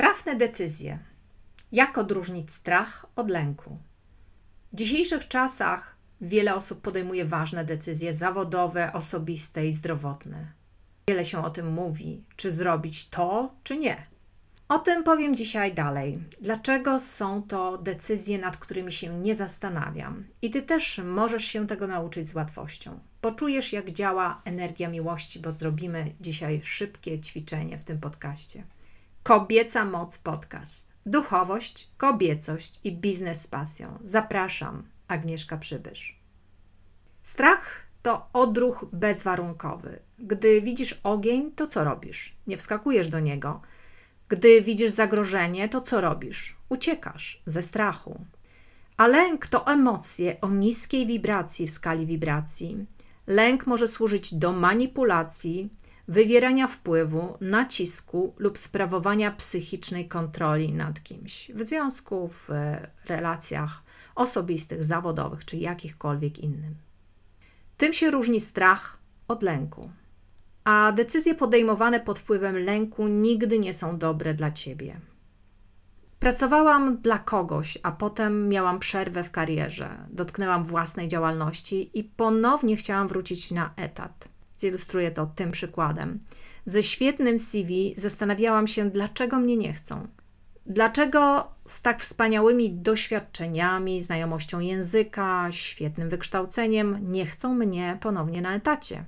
Trafne decyzje. Jak odróżnić strach od lęku? W dzisiejszych czasach wiele osób podejmuje ważne decyzje zawodowe, osobiste i zdrowotne. Wiele się o tym mówi, czy zrobić to, czy nie. O tym powiem dzisiaj dalej. Dlaczego są to decyzje, nad którymi się nie zastanawiam? I ty też możesz się tego nauczyć z łatwością. Poczujesz, jak działa energia miłości, bo zrobimy dzisiaj szybkie ćwiczenie w tym podcaście. Kobieca Moc Podcast. Duchowość, kobiecość i biznes z pasją. Zapraszam, Agnieszka Przybysz. Strach to odruch bezwarunkowy. Gdy widzisz ogień, to co robisz? Nie wskakujesz do niego. Gdy widzisz zagrożenie, to co robisz? Uciekasz ze strachu. A lęk to emocje o niskiej wibracji w skali wibracji. Lęk może służyć do manipulacji, wywierania wpływu, nacisku lub sprawowania psychicznej kontroli nad kimś w związku, w relacjach osobistych, zawodowych czy jakichkolwiek innym. Tym się różni strach od lęku. A decyzje podejmowane pod wpływem lęku nigdy nie są dobre dla ciebie. Pracowałam dla kogoś, a potem miałam przerwę w karierze, dotknęłam własnej działalności i ponownie chciałam wrócić na etat. Zilustruję to tym przykładem. Ze świetnym CV zastanawiałam się, dlaczego mnie nie chcą. Dlaczego z tak wspaniałymi doświadczeniami, znajomością języka, świetnym wykształceniem nie chcą mnie ponownie na etacie?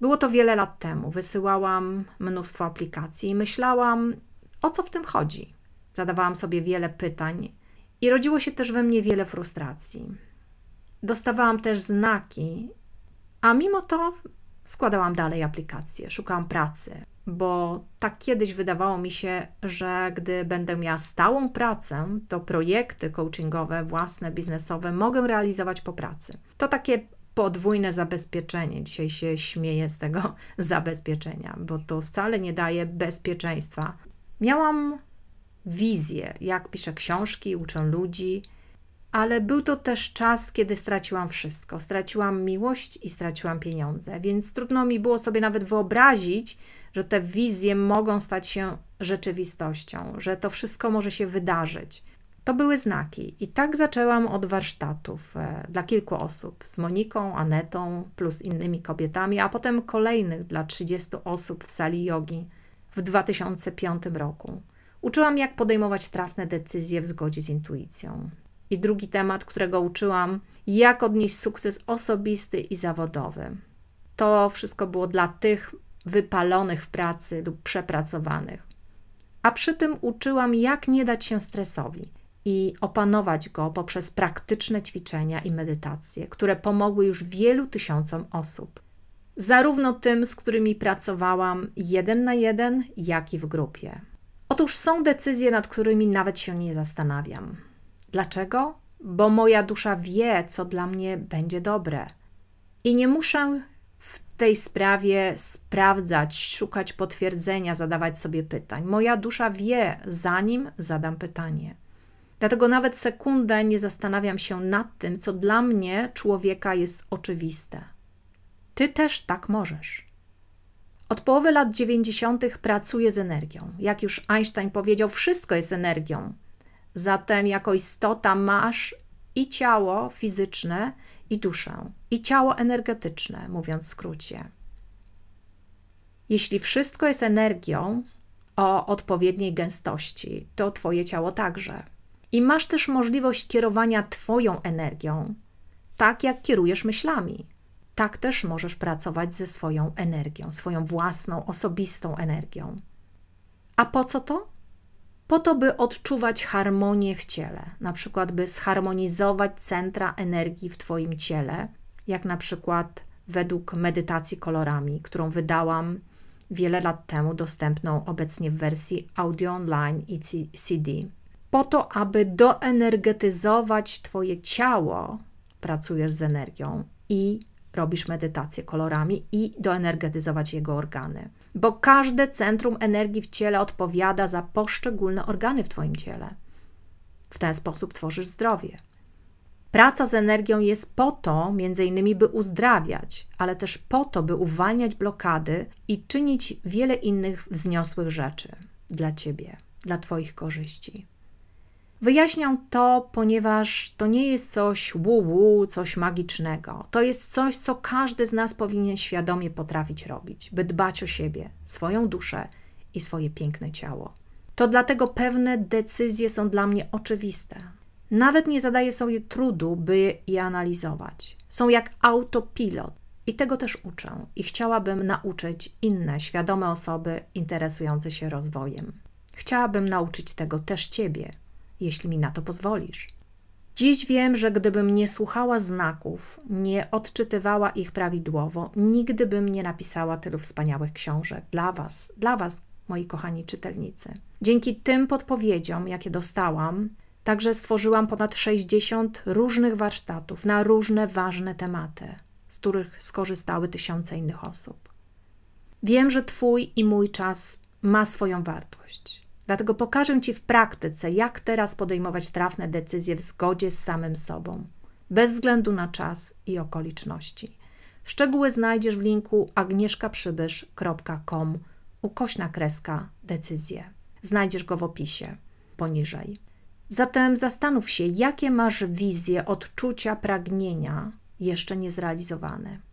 Było to wiele lat temu. Wysyłałam mnóstwo aplikacji i myślałam, o co w tym chodzi. Zadawałam sobie wiele pytań i rodziło się też we mnie wiele frustracji. Dostawałam też znaki, a mimo to składałam dalej aplikacje, szukałam pracy, bo tak kiedyś wydawało mi się, że gdy będę miała stałą pracę, to projekty coachingowe, własne, biznesowe mogę realizować po pracy. To takie podwójne zabezpieczenie. Dzisiaj się śmieję z tego zabezpieczenia, bo to wcale nie daje bezpieczeństwa. Miałam wizję, jak piszę książki, uczę ludzi, ale był to też czas, kiedy straciłam wszystko. Straciłam miłość i straciłam pieniądze, więc trudno mi było sobie nawet wyobrazić, że te wizje mogą stać się rzeczywistością, że to wszystko może się wydarzyć. To były znaki. I tak zaczęłam od warsztatów e, dla kilku osób z Moniką, Anetą, plus innymi kobietami, a potem kolejnych dla 30 osób w sali jogi w 2005 roku. Uczyłam, jak podejmować trafne decyzje w zgodzie z intuicją. I drugi temat, którego uczyłam, jak odnieść sukces osobisty i zawodowy. To wszystko było dla tych wypalonych w pracy lub przepracowanych. A przy tym uczyłam, jak nie dać się stresowi i opanować go poprzez praktyczne ćwiczenia i medytacje, które pomogły już wielu tysiącom osób. Zarówno tym, z którymi pracowałam jeden na jeden, jak i w grupie. Otóż są decyzje, nad którymi nawet się nie zastanawiam. Dlaczego? Bo moja dusza wie, co dla mnie będzie dobre. I nie muszę w tej sprawie sprawdzać, szukać potwierdzenia, zadawać sobie pytań. Moja dusza wie, zanim zadam pytanie. Dlatego nawet sekundę nie zastanawiam się nad tym, co dla mnie, człowieka, jest oczywiste. Ty też tak możesz. Od połowy lat 90. pracuję z energią. Jak już Einstein powiedział, wszystko jest energią. Zatem, jako istota, masz i ciało fizyczne, i duszę, i ciało energetyczne, mówiąc w skrócie. Jeśli wszystko jest energią o odpowiedniej gęstości, to Twoje ciało także. I masz też możliwość kierowania Twoją energią, tak jak kierujesz myślami. Tak też możesz pracować ze swoją energią, swoją własną, osobistą energią. A po co to? Po to, by odczuwać harmonię w ciele, na przykład, by zharmonizować centra energii w Twoim ciele, jak na przykład według medytacji kolorami, którą wydałam wiele lat temu, dostępną obecnie w wersji audio online i CD po to, aby doenergetyzować Twoje ciało, pracujesz z energią i robisz medytację kolorami i doenergetyzować jego organy. Bo każde centrum energii w ciele odpowiada za poszczególne organy w Twoim ciele. W ten sposób tworzysz zdrowie. Praca z energią jest po to, między innymi, by uzdrawiać, ale też po to, by uwalniać blokady i czynić wiele innych wzniosłych rzeczy dla Ciebie. dla Twoich korzyści. Wyjaśniam to, ponieważ to nie jest coś wu coś magicznego. To jest coś, co każdy z nas powinien świadomie potrafić robić, by dbać o siebie, swoją duszę i swoje piękne ciało. To dlatego pewne decyzje są dla mnie oczywiste. Nawet nie zadaję sobie trudu, by je analizować. Są jak autopilot i tego też uczę i chciałabym nauczyć inne świadome osoby interesujące się rozwojem. Chciałabym nauczyć tego też Ciebie, jeśli mi na to pozwolisz. Dziś wiem, że gdybym nie słuchała znaków, nie odczytywała ich prawidłowo, nigdy bym nie napisała tylu wspaniałych książek dla Was, dla Was, moi kochani czytelnicy. Dzięki tym podpowiedziom, jakie dostałam, także stworzyłam ponad 60 różnych warsztatów na różne ważne tematy, z których skorzystały tysiące innych osób. Wiem, że Twój i mój czas ma swoją wartość. Dlatego pokażę Ci w praktyce, jak teraz podejmować trafne decyzje w zgodzie z samym sobą, bez względu na czas i okoliczności. Szczegóły znajdziesz w linku agnieszkaprzybysz.com ukośna kreska decyzje. Znajdziesz go w opisie poniżej. Zatem zastanów się, jakie masz wizje, odczucia, pragnienia jeszcze niezrealizowane.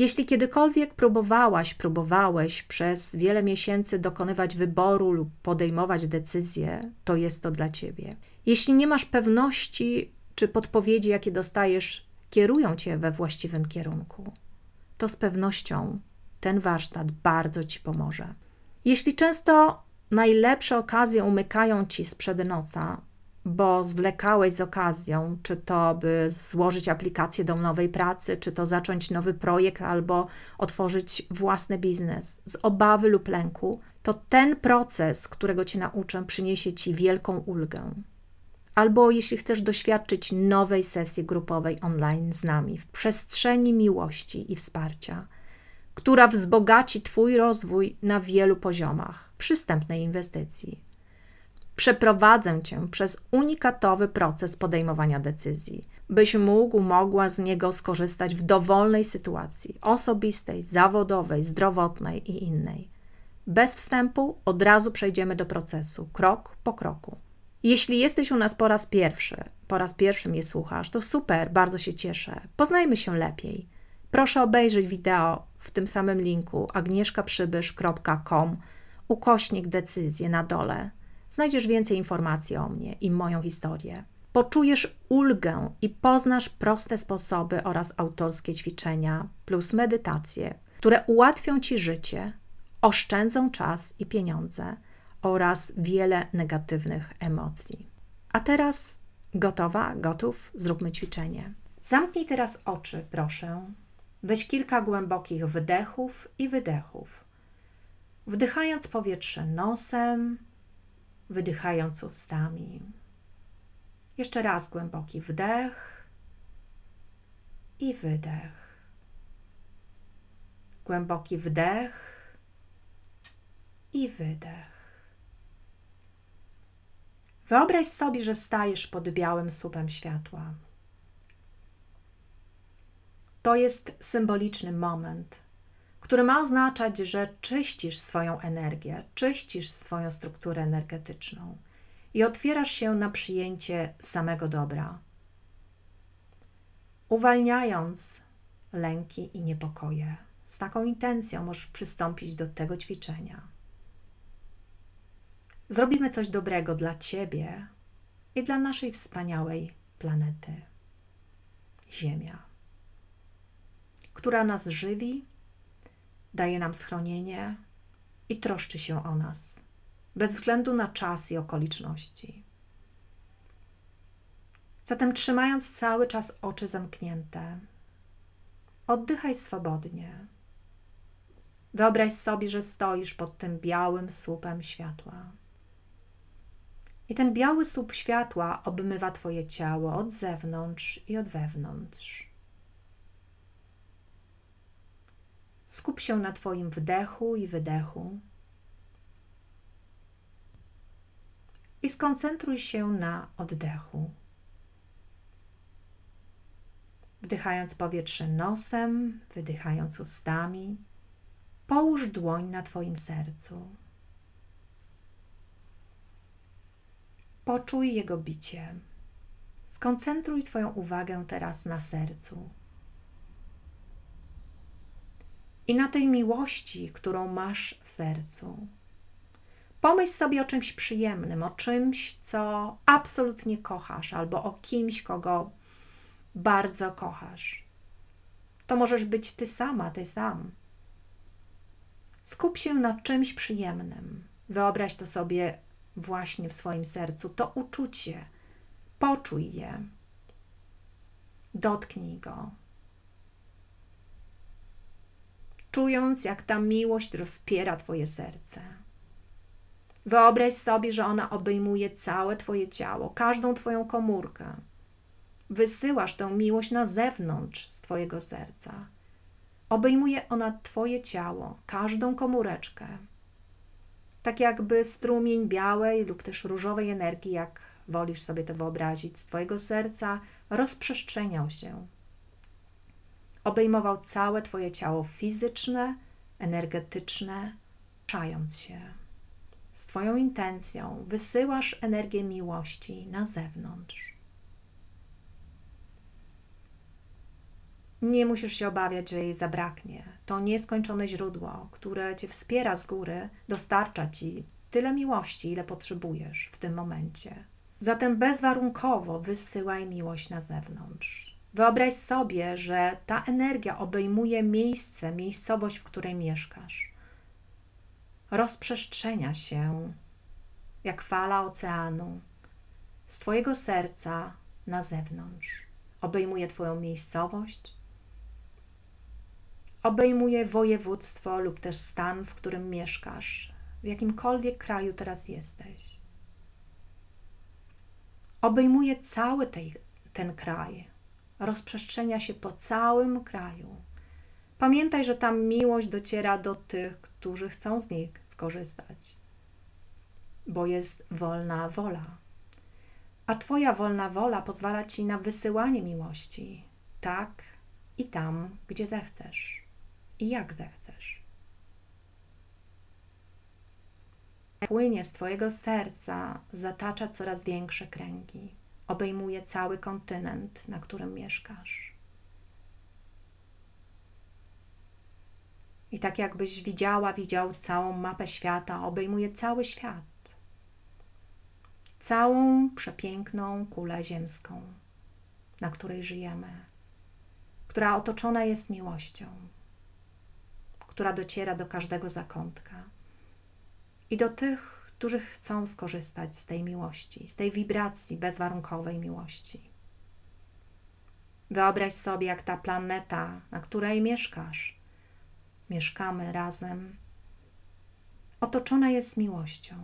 Jeśli kiedykolwiek próbowałaś, próbowałeś przez wiele miesięcy dokonywać wyboru lub podejmować decyzje, to jest to dla ciebie. Jeśli nie masz pewności, czy podpowiedzi, jakie dostajesz, kierują cię we właściwym kierunku, to z pewnością ten warsztat bardzo ci pomoże. Jeśli często najlepsze okazje umykają ci sprzed nosa, bo zwlekałeś z okazją, czy to by złożyć aplikację do nowej pracy, czy to zacząć nowy projekt, albo otworzyć własny biznes z obawy lub lęku, to ten proces, którego cię nauczę, przyniesie ci wielką ulgę. Albo jeśli chcesz doświadczyć nowej sesji grupowej online z nami w przestrzeni miłości i wsparcia, która wzbogaci Twój rozwój na wielu poziomach przystępnej inwestycji Przeprowadzę cię przez unikatowy proces podejmowania decyzji, byś mógł, mogła z niego skorzystać w dowolnej sytuacji osobistej, zawodowej, zdrowotnej i innej. Bez wstępu od razu przejdziemy do procesu, krok po kroku. Jeśli jesteś u nas po raz pierwszy, po raz pierwszy mnie słuchasz, to super, bardzo się cieszę. Poznajmy się lepiej. Proszę obejrzeć wideo w tym samym linku agnieszkaprzybysz.com ukośnik decyzje na dole znajdziesz więcej informacji o mnie i moją historię. Poczujesz ulgę i poznasz proste sposoby oraz autorskie ćwiczenia plus medytacje, które ułatwią ci życie, oszczędzą czas i pieniądze oraz wiele negatywnych emocji. A teraz gotowa, gotów? Zróbmy ćwiczenie. Zamknij teraz oczy, proszę. Weź kilka głębokich wdechów i wydechów. Wdychając powietrze nosem, wydychając ustami. Jeszcze raz głęboki wdech i wydech. Głęboki wdech i wydech. Wyobraź sobie, że stajesz pod białym słupem światła. To jest symboliczny moment, który ma oznaczać, że czyścisz swoją energię, czyścisz swoją strukturę energetyczną i otwierasz się na przyjęcie samego dobra, uwalniając lęki i niepokoje. Z taką intencją możesz przystąpić do tego ćwiczenia. Zrobimy coś dobrego dla Ciebie i dla naszej wspaniałej planety Ziemia, która nas żywi daje nam schronienie i troszczy się o nas, bez względu na czas i okoliczności. Zatem, trzymając cały czas oczy zamknięte, oddychaj swobodnie. Wyobraź sobie, że stoisz pod tym białym słupem światła. I ten biały słup światła obmywa Twoje ciało od zewnątrz i od wewnątrz. Skup się na Twoim wdechu i wydechu. I skoncentruj się na oddechu. Wdychając powietrze nosem, wydychając ustami, połóż dłoń na Twoim sercu. Poczuj jego bicie. Skoncentruj Twoją uwagę teraz na sercu. I na tej miłości, którą masz w sercu. Pomyśl sobie o czymś przyjemnym, o czymś, co absolutnie kochasz, albo o kimś, kogo bardzo kochasz. To możesz być ty sama, ty sam. Skup się na czymś przyjemnym. Wyobraź to sobie właśnie w swoim sercu, to uczucie. Poczuj je. Dotknij go. Czując, jak ta miłość rozpiera Twoje serce. Wyobraź sobie, że ona obejmuje całe Twoje ciało, każdą Twoją komórkę. Wysyłasz tę miłość na zewnątrz z Twojego serca. Obejmuje ona Twoje ciało, każdą komóreczkę. Tak jakby strumień białej lub też różowej energii, jak wolisz sobie to wyobrazić, z Twojego serca rozprzestrzeniał się. Obejmował całe Twoje ciało fizyczne, energetyczne, czając się. Z Twoją intencją wysyłasz energię miłości na zewnątrz. Nie musisz się obawiać, że jej zabraknie. To nieskończone źródło, które cię wspiera z góry, dostarcza ci tyle miłości, ile potrzebujesz w tym momencie. Zatem bezwarunkowo wysyłaj miłość na zewnątrz. Wyobraź sobie, że ta energia obejmuje miejsce, miejscowość, w której mieszkasz. Rozprzestrzenia się jak fala oceanu z Twojego serca na zewnątrz. Obejmuje Twoją miejscowość, obejmuje województwo lub też stan, w którym mieszkasz, w jakimkolwiek kraju teraz jesteś. Obejmuje cały tej, ten kraj, rozprzestrzenia się po całym kraju. Pamiętaj, że tam miłość dociera do tych, którzy chcą z niej skorzystać, bo jest wolna wola. A Twoja wolna wola pozwala Ci na wysyłanie miłości, tak i tam, gdzie zechcesz i jak zechcesz. Płynie z Twojego serca, zatacza coraz większe kręgi, obejmuje cały kontynent, na którym mieszkasz. I tak jakbyś widziała, widział całą mapę świata, obejmuje cały świat. Całą przepiękną kulę ziemską, na której żyjemy, która otoczona jest miłością która dociera do każdego zakątka. I do tych, którzy chcą skorzystać z tej miłości, z tej wibracji bezwarunkowej miłości. Wyobraź sobie, jak ta planeta, na której mieszkasz, mieszkamy razem, otoczona jest miłością.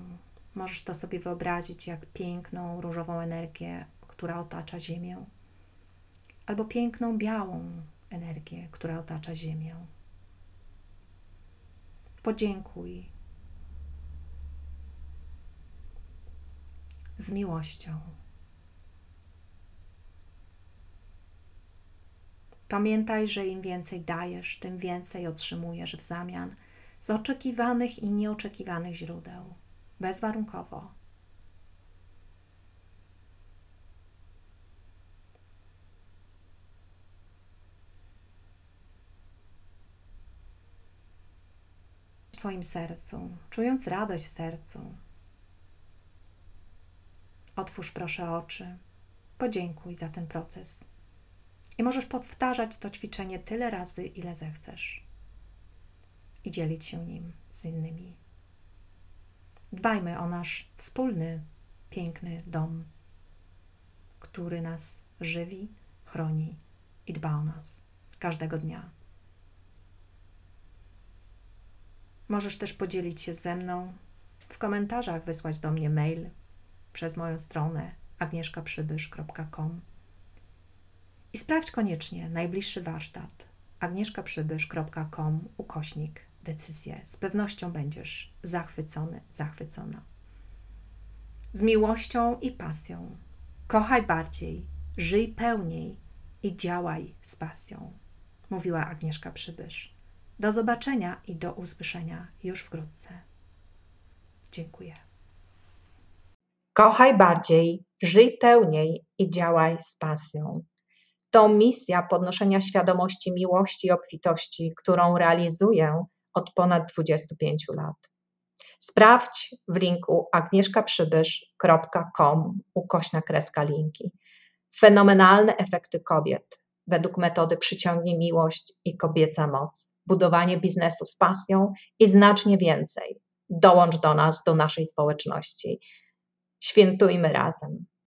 Możesz to sobie wyobrazić jak piękną różową energię, która otacza Ziemię, albo piękną białą energię, która otacza Ziemię. Podziękuj z miłością. Pamiętaj, że im więcej dajesz, tym więcej otrzymujesz w zamian z oczekiwanych i nieoczekiwanych źródeł, bezwarunkowo. Twoim sercu, czując radość w sercu. Otwórz proszę oczy, podziękuj za ten proces. I możesz powtarzać to ćwiczenie tyle razy, ile zechcesz. I dzielić się nim z innymi. Dbajmy o nasz wspólny, piękny dom, który nas żywi, chroni i dba o nas każdego dnia. Możesz też podzielić się ze mną w komentarzach, wysłać do mnie mail przez moją stronę agnieszkaprzybysz.com i sprawdź koniecznie najbliższy warsztat agnieszkaprzybysz.com ukośnik decyzję. Z pewnością będziesz zachwycony, zachwycona. Z miłością i pasją. Kochaj bardziej, żyj pełniej i działaj z pasją, mówiła Agnieszka Przybysz. Do zobaczenia i do usłyszenia już wkrótce. Dziękuję. Kochaj bardziej, żyj pełniej i działaj z pasją. To misja podnoszenia świadomości miłości i obfitości, którą realizuję od ponad 25 lat. Sprawdź w linku agnieszkaprzybysz.com ukośna kreska linki. Fenomenalne efekty kobiet według metody Przyciągnij Miłość i Kobieca Moc. Budowanie biznesu z pasją i znacznie więcej. Dołącz do nas, do naszej społeczności. Świętujmy razem.